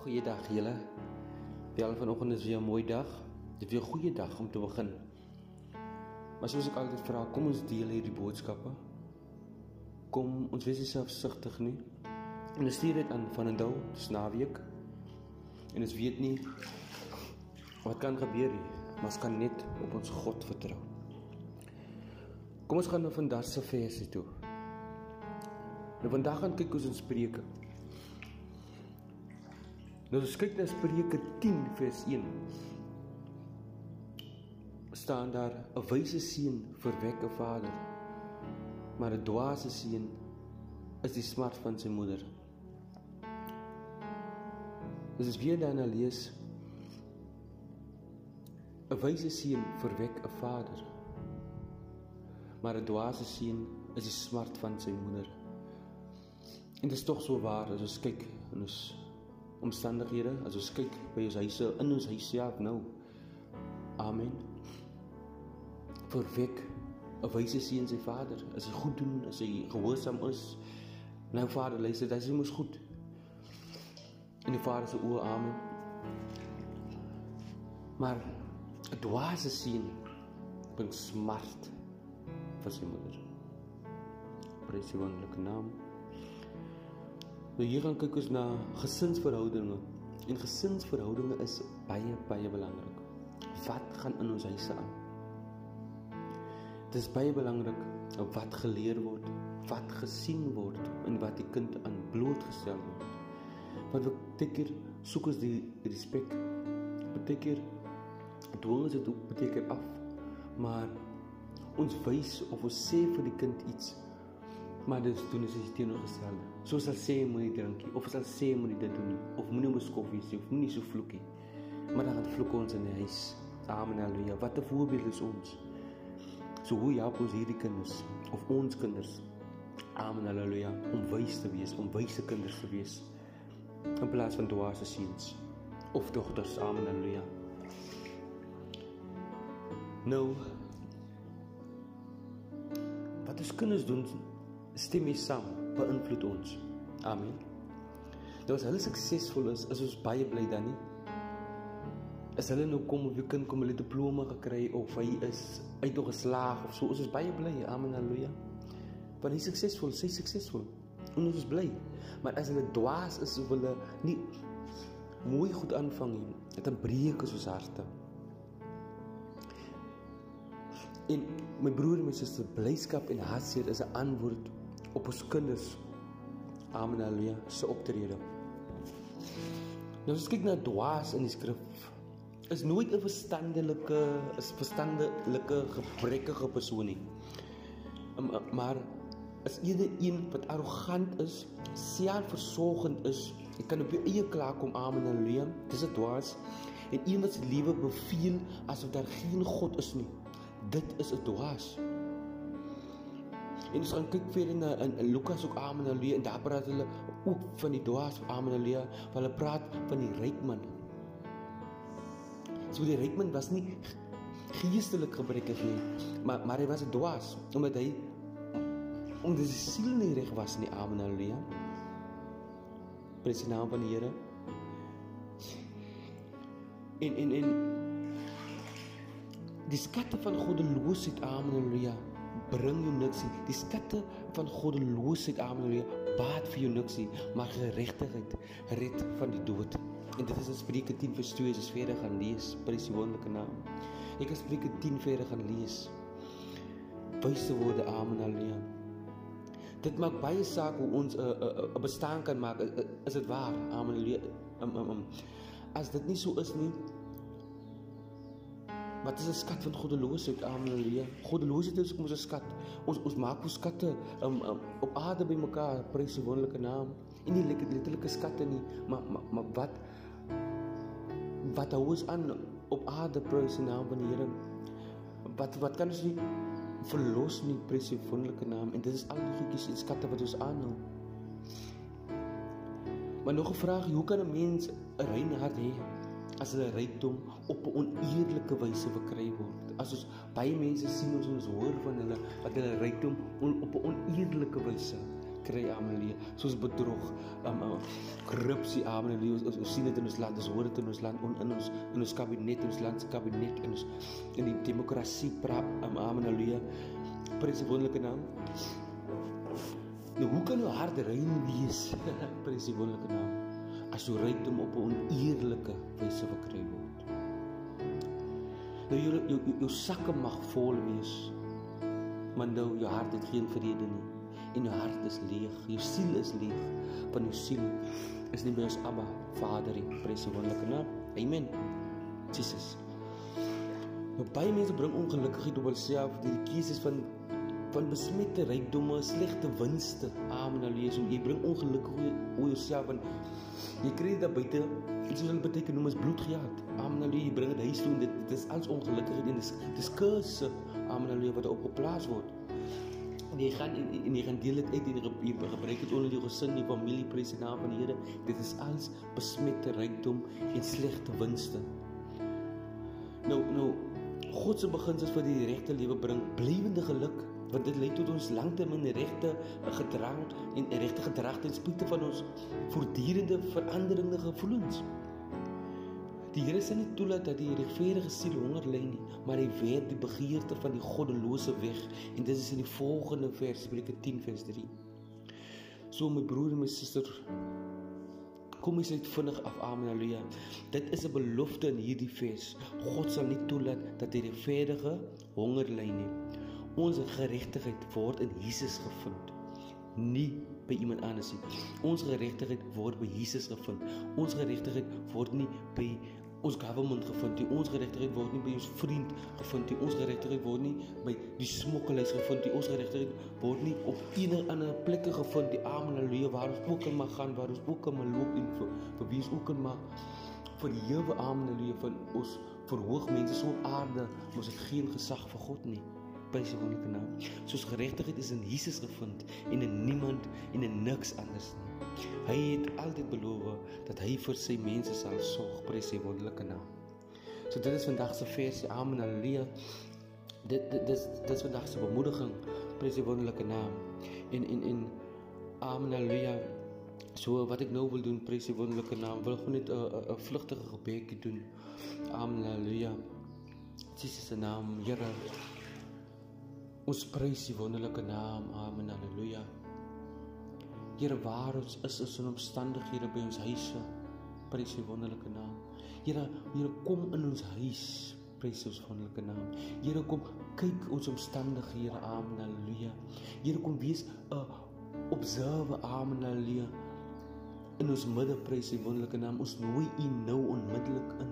Goeiedag julle. Bel vanoggend is weer 'n mooi dag. Dit weer 'n goeie dag om te begin. Maar soos ek altyd vra, kom ons deel hierdie boodskappe. Kom ons wees selfsugtig nie. En ons stuur dit aan van 'n dou, dis naweek. En ons weet nie wat kan gebeur nie, maar ons kan net op ons God vertrou. Kom ons gaan nou vandag se versie toe. Nou vandag gaan kyk ons in Spreuke. Nou as kyk na Spreuke 10 vers 1 staan daar 'n wyse seun verwek 'n vader maar 'n dwaase seun is die smart van sy moeder. Dis is weer dan lees 'n wyse seun verwek 'n vader maar 'n dwaase seun is die smart van sy moeder. En dit is tog so waar as ons kyk en ons omstandighede as ons kyk by ons huise in ons huis self nou. Amen. Verwek 'n wyse seun sy vader, as hy goed doen, as hy gehoorsaam is. Nou vader, luister, dit is mos goed. In die vader se oë, amen. Maar 'n dwaase seun bring smart vir sy moeder. Prys sy wonderlike naam. Nou hier gaan kyk ons na gesinsverhoudinge. En gesinsverhoudinge is baie baie belangrik. Wat gaan in ons huise aan? Dit is baie belangrik wat geleer word, wat gesien word en wat die kind aan blootgestel word. Want beteken soek ons die respek. Beteken dwing ons dit ook beteken af. Maar ons wys of ons sê vir die kind iets maar dit is dit teenoorgestelde. Soos al sê moenie drink nie of as al sê moenie dit doen nie of moenie mos koffie sê of moenie so vloekie. Maar dan gaan vloek ons in die huis. Amen haleluja. Wat 'n voorbeeld is ons. So hoe help ons hierdie kinders of ons kinders? Amen haleluja. Om wys te wees, om wyse kinders te wees in plaas van dwaase seuns of dogters. Amen haleluja. Nou wat ons kinders doen stem mee saam beïnvloed ons. Amen. Nou as hulle suksesvol is, is ons baie bly dan nie. As hulle nou kom of 'n kind kom hulle diploma gekry of hy is uit nog geslaag of so, ons is baie bly. Amen. Halleluja. Want hy suksesvol, sy suksesvol. En ons is bly. Maar as hulle dwaas is hulle nie mooi goed aanvang nie, dit breek ons harte. En my broer en my suster, blyskap en hartseer is 'n antwoord op ons kinders. Amen haleluja se optrede. Nou as kyk na dwaas in die skrif is nooit 'n verstandelike is verstandelike gebrekkige persoon nie. Maar is eerder een wat arrogant is, selfversorgend is, jy kan op jou eie klaar kom amen haleluja. Dis 'n dwaas en wat sy lewe beveel asof daar geen God is nie. Dit is 'n dwaas. En ons gaan kyk verder na in, Lukas ook amen haleluja en daar praat hulle ook van die dwaas amen haleluja, want hulle praat van die ryk man. So die ryk man was nie geestelik gebrekkig nie, maar maar hy was 'n dwaas omdat hy omdat sy siel nie reg was nie amen haleluja. Prys die naam van die Here. En en en die skatte van goddeloosheid amen haleluja bring jou niks nie. Die skatte van goddeloosheid, amen, baat vir jou niks nie, maar geregtigheid red van die dood. En dit is in Spreuke 10 vers 2 as verder gaan lees, prys die wonderlike naam. Ek het Spreuke 10 verder gaan lees. Wyse woorde, amen, haleluja. Dit maak baie saak hoe ons 'n uh, 'n uh, uh, bestaan kan maak. Uh, uh, is dit waar? Amen, haleluja. Um, um, um. As dit nie so is nie, Wat is 'n skat van goddeloosheid? Halleluja. Goddeloosheid is kom ons 'n skat. Ons ons maak ons skatte um, um, op aarde bymekaar, prys die wonderlike naam. En nie letterlike skatte nie, maar maar, maar wat wat hou ons aan op aarde prys die naam van die Here? Wat wat kan ons nie verlos nie prys die wonderlike naam en dit is al die goedjies en skatte wat ons aanhou. Maar nog 'n vraag, hoe kan 'n mens 'n rein hart hê? As hulle rykdom op 'n oneerlike wyse verkry word. As ons baie mense sien ons ons hoor van hulle wat hulle rykdom op 'n oneerlike wyse kry amelie. Soos bedrog um, um korrupsie amelie. Ons, ons sien dit in ons land ons hoor dit in ons land on, in ons in ons kabinet ons land se kabinet in ons in die demokrasie praat um, die wonderlike naam. Nou hoe kan jou hart rein wees? Wonderlike naam as jou rykdom op 'n oneerlike wyse verkry word. Nou jou jou, jou, jou sakke mag vol wees maar nou jou hart het geen vrede nie en jou hart is leeg jou siel is leeg van jou siel is nie by ons Abba Vader nie prys die wonderlike naam. Amen. Jesus. Nou baie mense bring ongelukkigheid op hulself deur die keuses van van besmette rykdomme slegte winste. Amen alleluia. So jy bring ongeluk oor jouself en jy kry dit buite. Iets wat beteken noem as bloedgehad amen alleluia. Jy bring dit huis toe dit, dit is als ongelukkigheid en dis dis kurse amen alleluia wat op geplaas word. En jy gaan en, en jy gaan deel dit uit en jy gebruik dit onder die gesin, die familie, prys die naam van die. Dit is alles besmette rykdom en slegte winste. Nou nou God se beginsels vir die regte lewe bring blywende geluk want dit lei tot ons langtermyn regte gedrag en regte gedrag ten spyte van ons voortdurende veranderende gevoelens. Die Here sê nie toelaat dat die regverdige siel honger ly nie, maar hy weet die begeerte van die goddelose weg en dit is in die volgende vers, Spreuke 10 vers 3. So my broer en my suster, kom ons uit vinnig af. Amen. Halleluja. Dit is 'n belofte in hierdie vers. God sal nie toelaat dat die regverdige honger ly nie. Ons geregtigheid word in Jesus gevind. Nie by iemand anders nie. Ons geregtigheid word by Jesus gevind. Ons geregtigheid word nie by ons government gevind nie. Ons geregtigheid word nie by ons vriend gevind nie. Ons geregtigheid word nie by die smokkelaars gevind nie. Ons geregtigheid word nie op enige ander plekke gevind die amen haleluja waar ons ook kan mag gaan, waar ons ook kan loop en vir, vir wie ons ook kan mag vir die Here amen haleluja van ons verhoog mense so op aarde, ons het geen gesag vir God nie sy wonderlike naam. Soos geregtigheid is in Jesus gevind en in niemand en in niks anders nie. Hy het altyd beloof dat hy vir sy mense sal sorg by sy wonderlike naam. So dit is vandag se vers, amen, haleluja. Dit dit dis dit is vandag se bemoediging by sy wonderlike naam. En en en amen, haleluja. So wat ek nou wil doen, prys die wonderlike naam. Wil gou net 'n 'n vlugtige gebedjie doen. Amen. Halleluja. Jesus se naam, Here. Ons prys die wonderlike naam. Amen. Halleluja. Here, waar ons is is in omstandighede by ons huise. Prys die wonderlike naam. Here, Here kom in ons huis. Prys ons wonderlike naam. Here kom kyk ons omstandighede. Amen. Halleluja. Here kom wees 'n observe. Amen. Halleluja. In ons midde prys die wonderlike naam. Ons nooi U nou onmiddellik in.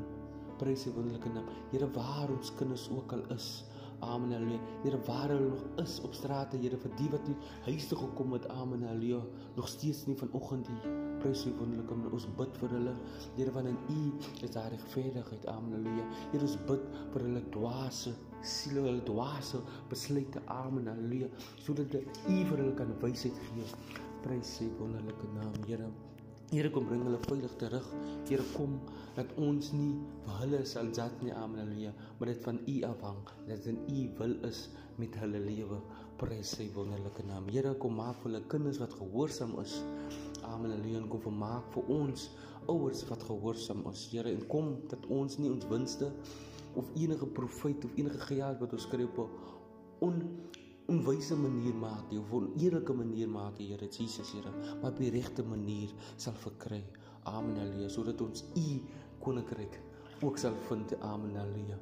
Prys die wonderlike naam. Here, waar ons kinders ook al is. Amen. Halleluja. Here, waar hulle nog is op strate, Here, vir die wat nie huis toe gekom het. Amen. Halleluja. Nog steeds nie vanoggend die prys die wonderlike naam. Ons bid vir hulle. Here, want in U is daar regverdigheid. Amen. Halleluja. Here, ons bid vir hulle dwaase siele, hulle dwaase besluite. Amen. Halleluja. Sodat U vir hulle kan wysheid gee. Prys die wonderlike naam, Here. Here kom bring hulle veilig terug. Here kom dat ons nie vir hulle sal jat nie, amen, haleluja, maar dit van U afhang, dat in U wil is met hulle lewe. Prys sy wonderlike naam. Here kom maak hulle kinders wat gehoorsaam is. Amen, haleluja, kom vermaak vir ons ouers wat gehoorsaam is. Here, en kom dat ons nie ons winste of enige profit of enige geld wat ons kry op 'n onwyse manier maak jy op 'n eerlike manier maak jy Here Jesus Here maar op die regte manier sal verkry. Amen haleluja sodat ons u koninkryk ook sal vind. Amen haleluja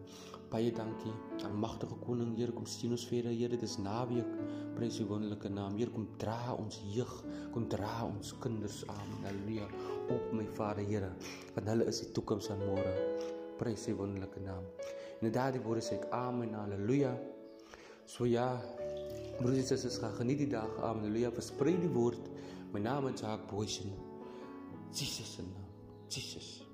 baie dankie aan magtige koning. Here kom sien ons verder Here dis naweek. Prys u wonderlike naam. Here kom dra ons jeug kom dra ons kinders. Amen haleluja op my Vader Here want hulle is die toekoms van môre. Prys u wonderlike naam. En daardie woorde sê ek amen haleluja So ja, broers en susters, gaan geniet die dag. Halleluja. Versprei die woord. My naam is Jacques Boysen. Jesus se naam. Jesus.